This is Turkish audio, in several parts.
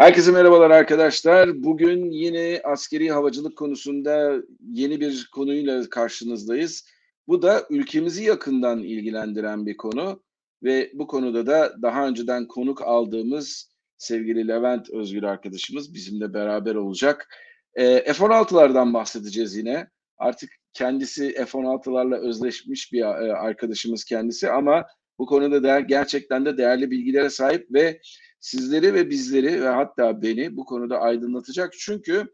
Herkese merhabalar arkadaşlar. Bugün yine askeri havacılık konusunda yeni bir konuyla karşınızdayız. Bu da ülkemizi yakından ilgilendiren bir konu ve bu konuda da daha önceden konuk aldığımız sevgili Levent Özgür arkadaşımız bizimle beraber olacak. E, F-16'lardan bahsedeceğiz yine. Artık kendisi F-16'larla özleşmiş bir e, arkadaşımız kendisi ama bu konuda da gerçekten de değerli bilgilere sahip ve sizleri ve bizleri ve hatta beni bu konuda aydınlatacak. Çünkü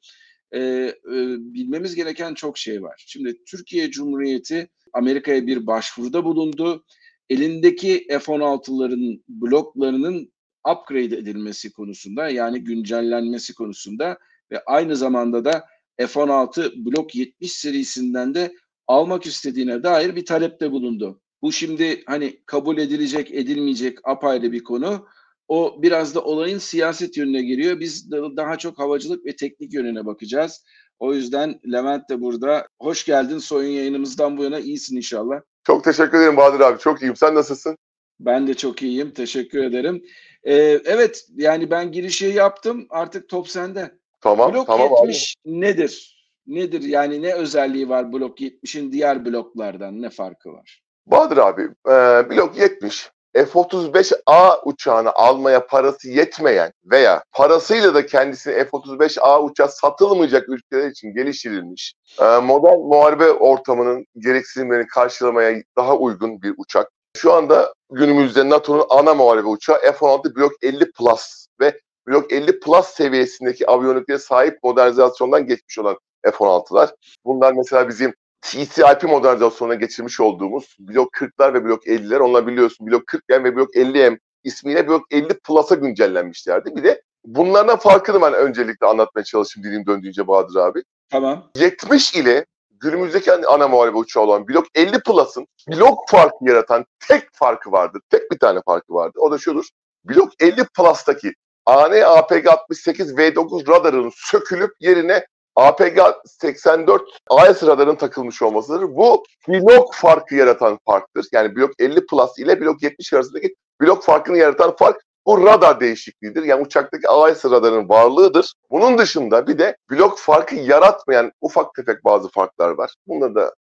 e, e, bilmemiz gereken çok şey var. Şimdi Türkiye Cumhuriyeti Amerika'ya bir başvuruda bulundu. Elindeki F-16'ların bloklarının upgrade edilmesi konusunda yani güncellenmesi konusunda ve aynı zamanda da F-16 Blok 70 serisinden de almak istediğine dair bir talepte bulundu. Bu şimdi hani kabul edilecek edilmeyecek apayrı bir konu. O biraz da olayın siyaset yönüne giriyor. Biz daha çok havacılık ve teknik yönüne bakacağız. O yüzden Levent de burada. Hoş geldin Soyun yayınımızdan bu yana. iyisin inşallah. Çok teşekkür ederim Bahadır abi. Çok iyiyim. Sen nasılsın? Ben de çok iyiyim. Teşekkür ederim. Ee, evet yani ben girişi yaptım. Artık top sende. Tamam. Blok tamam 70 abi. nedir? Nedir yani ne özelliği var Blok 70'in diğer bloklardan? Ne farkı var? Bahadır abi, e, blok 70 F-35A uçağını almaya parası yetmeyen veya parasıyla da kendisini F-35A uçağı satılmayacak ülkeler için geliştirilmiş e, modern muharebe ortamının gereksinimlerini karşılamaya daha uygun bir uçak. Şu anda günümüzde NATO'nun ana muharebe uçağı F-16 Blok 50 Plus ve Blok 50 Plus seviyesindeki aviyonikliğe sahip modernizasyondan geçmiş olan F-16'lar. Bunlar mesela bizim TCIP modernizasyonuna geçirmiş olduğumuz blok 40'lar ve blok 50'ler onlar biliyorsun blok 40M ve blok 50M ismiyle blok 50 Plus'a güncellenmişlerdi. Bir de bunlardan farkını ben öncelikle anlatmaya çalışayım dilim döndüğünce Bahadır abi. Tamam. 70 ile günümüzdeki ana muharebe uçağı olan blok 50 Plus'ın blok farkı yaratan tek farkı vardır. Tek bir tane farkı vardır. O da şudur. Blok 50 Plus'taki AN APG 68 V9 radarının sökülüp yerine APG 84 AES radarın takılmış olmasıdır. Bu blok farkı yaratan farktır. Yani blok 50 plus ile blok 70 arasındaki blok farkını yaratan fark bu radar değişikliğidir. Yani uçaktaki AES radarın varlığıdır. Bunun dışında bir de blok farkı yaratmayan ufak tefek bazı farklar var. Bunları da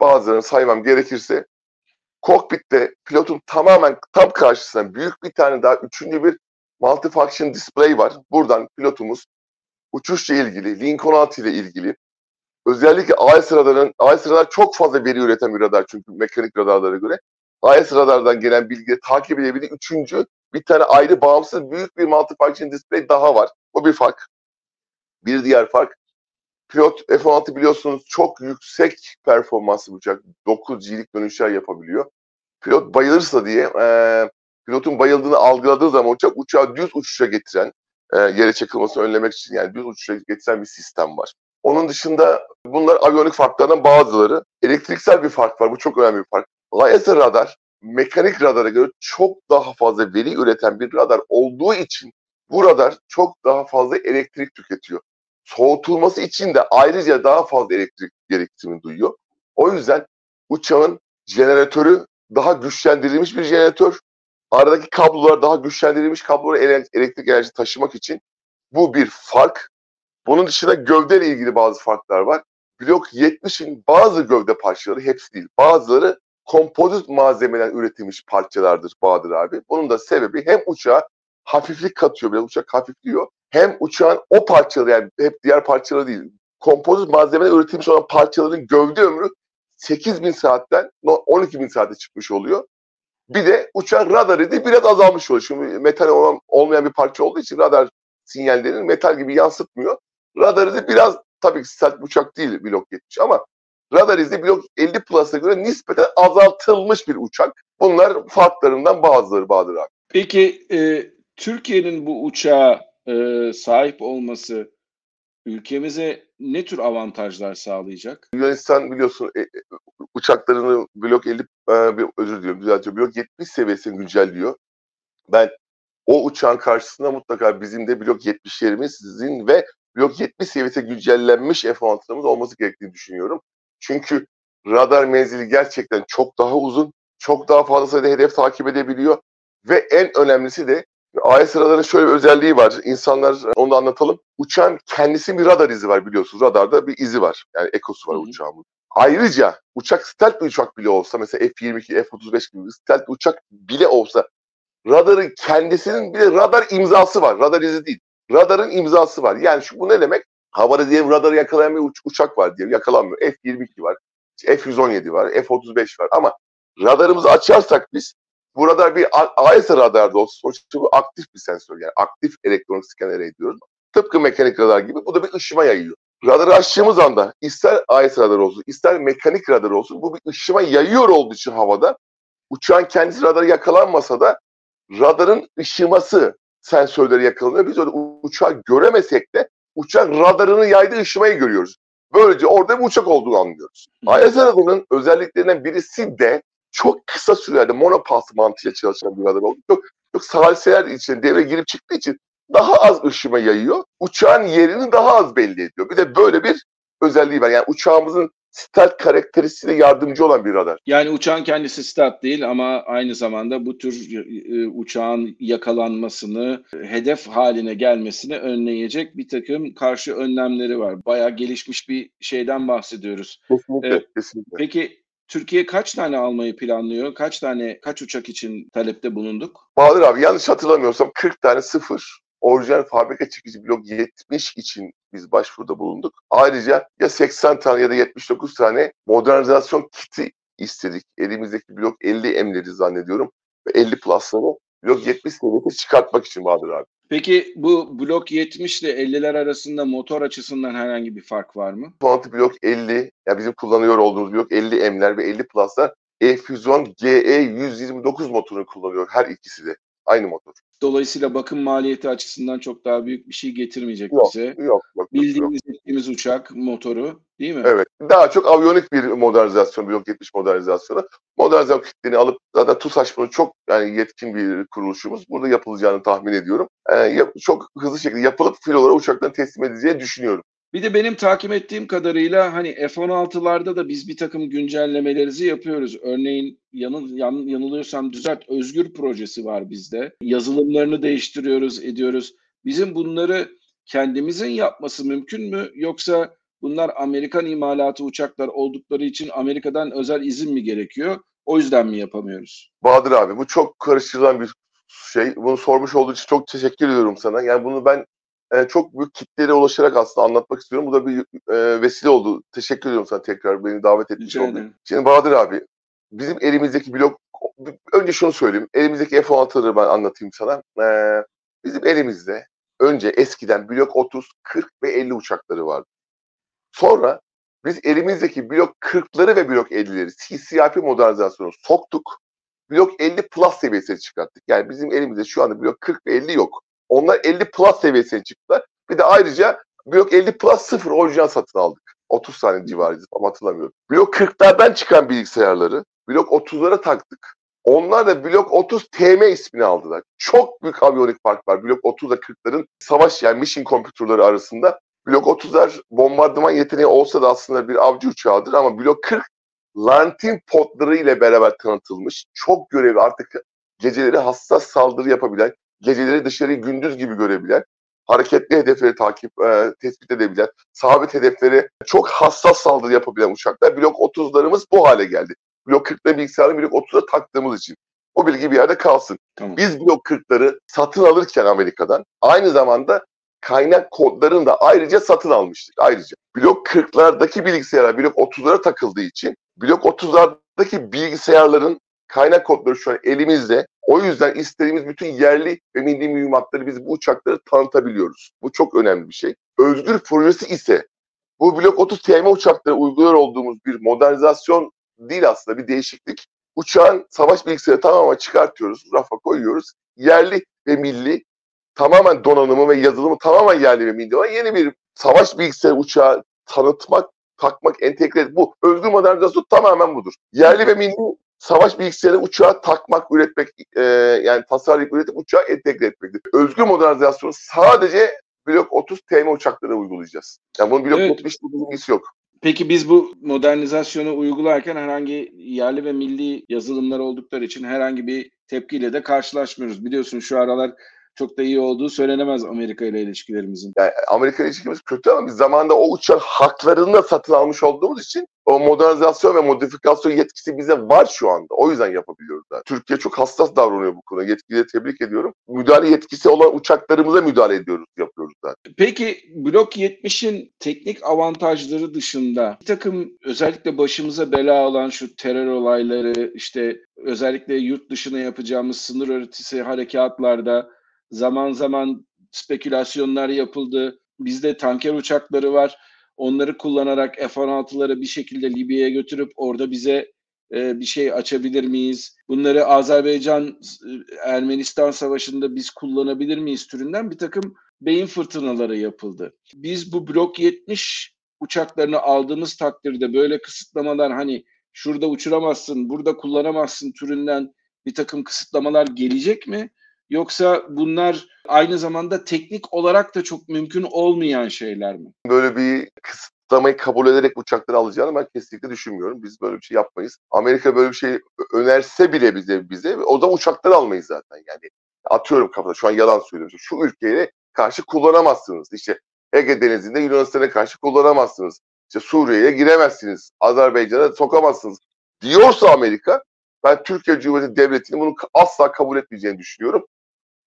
bazılarını saymam gerekirse kokpitte pilotun tamamen tam karşısına büyük bir tane daha üçüncü bir multifunction display var. Buradan pilotumuz uçuşla ilgili, Lincoln 6 ile ilgili özellikle AES radarın, AES radar çok fazla veri üreten bir radar çünkü mekanik radarlara göre. AES radardan gelen bilgiyi takip edebildiği üçüncü bir tane ayrı bağımsız büyük bir multifunction display daha var. O bir fark. Bir diğer fark pilot F-16 biliyorsunuz çok yüksek performanslı bir uçak. 9G'lik dönüşler yapabiliyor. Pilot bayılırsa diye e, pilotun bayıldığını algıladığı zaman uçak uçağı düz uçuşa getiren e, yere çakılmasını önlemek için yani düz uçuşa getiren bir sistem var. Onun dışında bunlar aviyonik farklardan bazıları. Elektriksel bir fark var. Bu çok önemli bir fark. Laser radar mekanik radara göre çok daha fazla veri üreten bir radar olduğu için bu radar çok daha fazla elektrik tüketiyor. Soğutulması için de ayrıca daha fazla elektrik gereksinimi duyuyor. O yüzden uçağın jeneratörü daha güçlendirilmiş bir jeneratör aradaki kablolar daha güçlendirilmiş kabloları elektrik enerji taşımak için bu bir fark. Bunun dışında gövde ilgili bazı farklar var. Blok 70'in bazı gövde parçaları hepsi değil. Bazıları kompozit malzemeden üretilmiş parçalardır Bahadır abi. Bunun da sebebi hem uçağa hafiflik katıyor, biraz uçak hafifliyor. Hem uçağın o parçaları yani hep diğer parçaları değil. Kompozit malzemeden üretilmiş olan parçaların gövde ömrü 8000 saatten 12.000 saate çıkmış oluyor. Bir de uçağın radar idi biraz azalmış oluyor. Şimdi metal olan, olmayan bir parça olduğu için radar sinyallerini metal gibi yansıtmıyor. Radar izi biraz tabii ki sert uçak değil blok 70 ama radar izi blok 50 Plus'a göre nispeten azaltılmış bir uçak. Bunlar farklarından bazıları Bahadır abi. Peki e, Türkiye'nin bu uçağa e, sahip olması ülkemize ne tür avantajlar sağlayacak? Yunanistan biliyorsun e, e uçaklarını blok 50 e, bir özür diliyorum düzeltiyorum. Blok 70 seviyesine güncelliyor. Ben o uçağın karşısında mutlaka bizim de blok 70'lerimizin ve blok 70 seviyesine güncellenmiş F-16'larımız olması gerektiğini düşünüyorum. Çünkü radar menzili gerçekten çok daha uzun, çok daha fazla sayıda hedef takip edebiliyor ve en önemlisi de AES radarın şöyle bir özelliği var. İnsanlar onu da anlatalım. Uçağın kendisi bir radar izi var biliyorsunuz. Radarda bir izi var. Yani ekosu var uçağın. Ayrıca uçak stealth bir uçak bile olsa mesela F-22, F-35 gibi stealth uçak bile olsa radarın kendisinin bir radar imzası var. Radar izi değil. Radarın imzası var. Yani şu bu ne demek? Havada diyelim radarı yakalayan bir uç, uçak var diyelim. Yakalanmıyor. F-22 var. F-117 var. F-35 var. Ama radarımızı açarsak biz bu radar bir AES radarda olsa sonuçta bu aktif bir sensör yani aktif elektronik scanner ediyoruz. Tıpkı mekanik radar gibi bu da bir ışıma yayıyor. Radarı açtığımız anda ister AES radar olsun ister mekanik radar olsun bu bir ışıma yayıyor olduğu için havada uçağın kendisi radarı yakalanmasa da radarın ışıması sensörleri yakalanıyor. Biz öyle uçağı göremesek de uçak radarını yaydığı ışımayı görüyoruz. Böylece orada bir uçak olduğunu anlıyoruz. AES radarının özelliklerinden birisi de çok kısa sürede monopulse mantığıyla çalışan bir radar oldu. Çok, çok saliseler için devre girip çıktığı için daha az ışıma yayıyor. Uçağın yerini daha az belli ediyor. Bir de böyle bir özelliği var. Yani uçağımızın stealth karakteristiğine yardımcı olan bir radar. Yani uçağın kendisi stealth değil ama aynı zamanda bu tür e, uçağın yakalanmasını, hedef haline gelmesini önleyecek bir takım karşı önlemleri var. Bayağı gelişmiş bir şeyden bahsediyoruz. Kesinlikle, ee, kesinlikle. Peki Türkiye kaç tane almayı planlıyor? Kaç tane, kaç uçak için talepte bulunduk? Bahadır abi yanlış hatırlamıyorsam 40 tane sıfır orijinal fabrika çıkıcı blok 70 için biz başvuruda bulunduk. Ayrıca ya 80 tane ya da 79 tane modernizasyon kiti istedik. Elimizdeki blok 50 emleri zannediyorum ve 50 plusları blok 70 seviyesi çıkartmak için Bahadır abi. Peki bu blok 70 ile 50'ler arasında motor açısından herhangi bir fark var mı? Font blok 50, ya bizim kullanıyor olduğumuz blok 50 M'ler ve 50 Plus'lar E-Fusion GE 129 motorunu kullanıyor her ikisi de. Aynı motor. Dolayısıyla bakım maliyeti açısından çok daha büyük bir şey getirmeyecek yok, bize. Yok, yok. Bildiğimiz ettiğimiz uçak motoru değil mi? Evet. Daha çok aviyonik bir modernizasyon, blok 70 modernizasyonu. Modernizasyon kitlerini alıp zaten TUSAŞ bunu çok yani yetkin bir kuruluşumuz. Burada yapılacağını tahmin ediyorum. Ee, çok hızlı şekilde yapılıp filolara uçakların teslim edileceğini düşünüyorum. Bir de benim takip ettiğim kadarıyla hani F-16'larda da biz bir takım güncellemelerimizi yapıyoruz. Örneğin yanıl, yan, yanılıyorsam düzelt Özgür projesi var bizde. Yazılımlarını değiştiriyoruz, ediyoruz. Bizim bunları kendimizin yapması mümkün mü yoksa bunlar Amerikan imalatı uçaklar oldukları için Amerika'dan özel izin mi gerekiyor? O yüzden mi yapamıyoruz? Bahadır abi bu çok karıştırılan bir şey. Bunu sormuş olduğu için çok teşekkür ediyorum sana. Yani bunu ben e, çok büyük kitlere ulaşarak aslında anlatmak istiyorum. Bu da bir e, vesile oldu. Teşekkür ediyorum sana tekrar beni davet etmiş oldun. Şimdi Bahadır abi bizim elimizdeki blok önce şunu söyleyeyim. Elimizdeki F-16'ları ben anlatayım sana. E, bizim elimizde önce eskiden blok 30, 40 ve 50 uçakları vardı. Sonra biz elimizdeki blok 40'ları ve blok 50'leri CCIP modernizasyonu soktuk. Blok 50 plus seviyesine çıkarttık. Yani bizim elimizde şu anda blok 40 ve 50 yok. Onlar 50 Plus seviyesine çıktılar. Bir de ayrıca Blok 50 Plus 0 orijinal satın aldık. 30 tane civarıydı ama hatırlamıyorum. Blok 40'lardan çıkan bilgisayarları Blok 30'lara taktık. Onlar da Blok 30 TM ismini aldılar. Çok büyük aviyonik fark var. Blok 30 ile 40'ların savaş yani mission kompütürleri arasında. Blok 30'lar bombardıman yeteneği olsa da aslında bir avcı uçağıdır ama Blok 40 Lantin potları ile beraber tanıtılmış. Çok görevi artık geceleri hassas saldırı yapabilen, geceleri dışarıyı gündüz gibi görebilen, hareketli hedefleri takip, e, tespit edebilen, sabit hedefleri çok hassas saldırı yapabilen uçaklar. Blok 30'larımız bu hale geldi. Blok 40'ları bilgisayarı blok 30'a taktığımız için. O bilgi bir yerde kalsın. Tamam. Biz blok 40'ları satın alırken Amerika'dan aynı zamanda kaynak kodlarını da ayrıca satın almıştık. Ayrıca blok 40'lardaki bilgisayarlar blok 30'lara takıldığı için blok 30'lardaki bilgisayarların kaynak kodları şu an elimizde. O yüzden istediğimiz bütün yerli ve milli mühimmatları biz bu uçakları tanıtabiliyoruz. Bu çok önemli bir şey. Özgür projesi ise bu Blok 30 TM uçakları uyguluyor olduğumuz bir modernizasyon değil aslında bir değişiklik. Uçağın savaş bilgisayarı tamamen çıkartıyoruz, rafa koyuyoruz. Yerli ve milli tamamen donanımı ve yazılımı tamamen yerli ve milli olan yeni bir savaş bilgisayarı uçağı tanıtmak, takmak, entegre etmek. Bu özgür modernizasyon tamamen budur. Yerli ve milli savaş bilgisayarı uçağa takmak, üretmek, e, yani tasarlayıp üretip uçağa entegre etmektir. Özgür modernizasyonu sadece blok 30 TM uçaklara uygulayacağız. Yani bunun blok evet. 70 bilgisi yok. Peki biz bu modernizasyonu uygularken herhangi yerli ve milli yazılımlar oldukları için herhangi bir tepkiyle de karşılaşmıyoruz. Biliyorsun şu aralar çok da iyi olduğu söylenemez Amerika ile ilişkilerimizin. Yani Amerika ile ilişkimiz kötü ama biz zamanında o uçak haklarını da satın almış olduğumuz için o modernizasyon ve modifikasyon yetkisi bize var şu anda. O yüzden yapabiliyoruz. Yani. Türkiye çok hassas davranıyor bu konuda. Yetkiliye tebrik ediyorum. Müdahale yetkisi olan uçaklarımıza müdahale ediyoruz, yapıyoruz zaten. Peki Blok 70'in teknik avantajları dışında bir takım özellikle başımıza bela olan şu terör olayları işte özellikle yurt dışına yapacağımız sınır ötesi harekatlarda zaman zaman spekülasyonlar yapıldı. Bizde tanker uçakları var. Onları kullanarak F-16'ları bir şekilde Libya'ya götürüp orada bize e, bir şey açabilir miyiz? Bunları Azerbaycan Ermenistan savaşında biz kullanabilir miyiz türünden bir takım beyin fırtınaları yapıldı. Biz bu blok 70 uçaklarını aldığımız takdirde böyle kısıtlamalar hani şurada uçuramazsın, burada kullanamazsın türünden bir takım kısıtlamalar gelecek mi? Yoksa bunlar aynı zamanda teknik olarak da çok mümkün olmayan şeyler mi? Böyle bir kısıtlamayı kabul ederek uçakları alacağını ben kesinlikle düşünmüyorum. Biz böyle bir şey yapmayız. Amerika böyle bir şey önerse bile bize bize o zaman uçakları almayız zaten. Yani atıyorum kafada şu an yalan söylüyorum. Şu ülkeye karşı kullanamazsınız. İşte Ege Denizi'nde Yunanistan'a karşı kullanamazsınız. İşte Suriye'ye giremezsiniz. Azerbaycan'a sokamazsınız. Diyorsa Amerika ben Türkiye Cumhuriyeti Devleti'nin bunu asla kabul etmeyeceğini düşünüyorum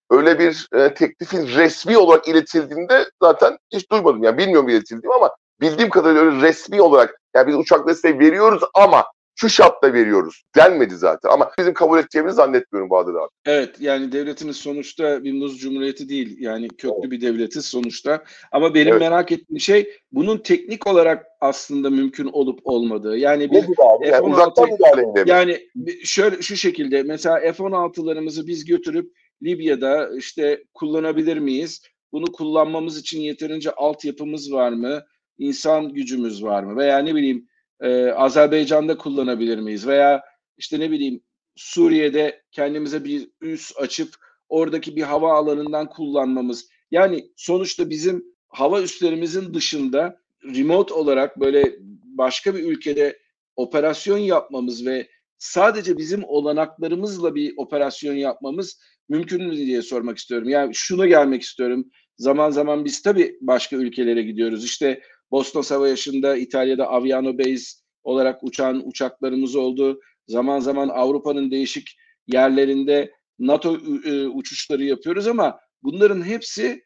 öyle bir e, teklifin resmi olarak iletildiğinde zaten hiç duymadım. Yani bilmiyorum iletildiğimi ama bildiğim kadarıyla öyle resmi olarak yani biz uçak desteği veriyoruz ama şu şartla veriyoruz denmedi zaten. Ama bizim kabul edeceğimizi zannetmiyorum Bahadır abi. Evet yani devletimiz sonuçta bir muz cumhuriyeti değil. Yani köklü evet. bir devletiz sonuçta. Ama benim evet. merak ettiğim şey bunun teknik olarak aslında mümkün olup olmadığı. Yani bir abi? Yani F-16, uzaktan müdahale Yani şöyle şu şekilde mesela F-16'larımızı biz götürüp Libya'da işte kullanabilir miyiz? Bunu kullanmamız için yeterince altyapımız var mı? İnsan gücümüz var mı? Veya ne bileyim e, Azerbaycan'da kullanabilir miyiz? Veya işte ne bileyim Suriye'de kendimize bir üs açıp oradaki bir hava alanından kullanmamız. Yani sonuçta bizim hava üslerimizin dışında remote olarak böyle başka bir ülkede operasyon yapmamız ve sadece bizim olanaklarımızla bir operasyon yapmamız mümkün mü diye sormak istiyorum. Yani şunu gelmek istiyorum. Zaman zaman biz tabii başka ülkelere gidiyoruz. İşte Boston Savaşı'nda İtalya'da Aviano Base olarak uçan uçaklarımız oldu. Zaman zaman Avrupa'nın değişik yerlerinde NATO uçuşları yapıyoruz ama bunların hepsi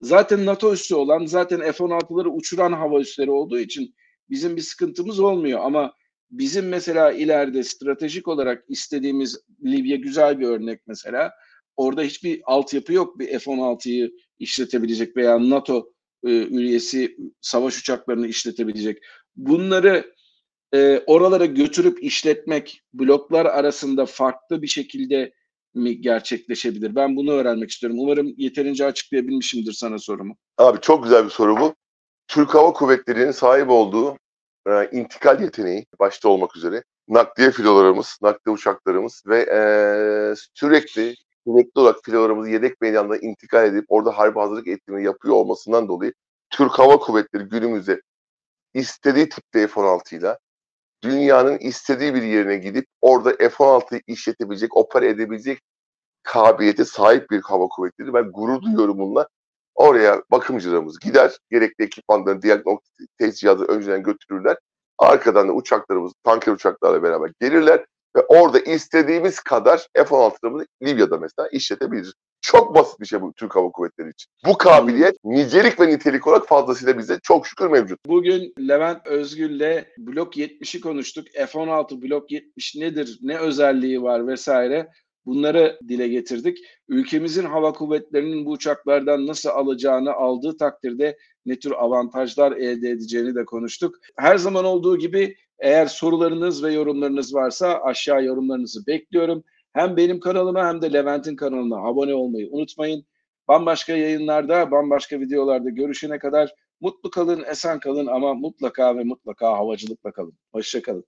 zaten NATO üssü olan, zaten F-16'ları uçuran hava üsleri olduğu için bizim bir sıkıntımız olmuyor. Ama bizim mesela ileride stratejik olarak istediğimiz Libya güzel bir örnek mesela. Orada hiçbir altyapı yok bir F-16'yı işletebilecek veya NATO e, üyesi savaş uçaklarını işletebilecek. Bunları e, oralara götürüp işletmek bloklar arasında farklı bir şekilde mi gerçekleşebilir? Ben bunu öğrenmek istiyorum. Umarım yeterince açıklayabilmişimdir sana sorumu. Abi çok güzel bir soru bu. Türk Hava Kuvvetleri'nin sahip olduğu e, intikal yeteneği başta olmak üzere nakliye filolarımız, nakliye uçaklarımız ve e, sürekli sürekli olarak filolarımızı yedek meydanda intikal edip orada harp hazırlık eğitimi yapıyor olmasından dolayı Türk Hava Kuvvetleri günümüzde istediği tipte F-16 ile dünyanın istediği bir yerine gidip orada F-16'yı işletebilecek, opera edebilecek kabiliyete sahip bir hava kuvvetleri. Ben gurur duyuyorum bununla. Oraya bakımcılarımız gider, gerekli ekipmanları, diagnostik test cihazı önceden götürürler. Arkadan da uçaklarımız, tanker uçaklarla beraber gelirler ve orada istediğimiz kadar F-16'larımızı Libya'da mesela işletebiliriz. Çok basit bir şey bu Türk Hava Kuvvetleri için. Bu kabiliyet nicelik ve nitelik olarak fazlasıyla bize çok şükür mevcut. Bugün Levent Özgül'le Blok 70'i konuştuk. F-16 Blok 70 nedir, ne özelliği var vesaire. Bunları dile getirdik. Ülkemizin hava kuvvetlerinin bu uçaklardan nasıl alacağını aldığı takdirde ne tür avantajlar elde edeceğini de konuştuk. Her zaman olduğu gibi eğer sorularınız ve yorumlarınız varsa aşağı yorumlarınızı bekliyorum. Hem benim kanalıma hem de Levent'in kanalına abone olmayı unutmayın. Bambaşka yayınlarda, bambaşka videolarda görüşene kadar mutlu kalın, esen kalın ama mutlaka ve mutlaka havacılıkla kalın. Hoşçakalın.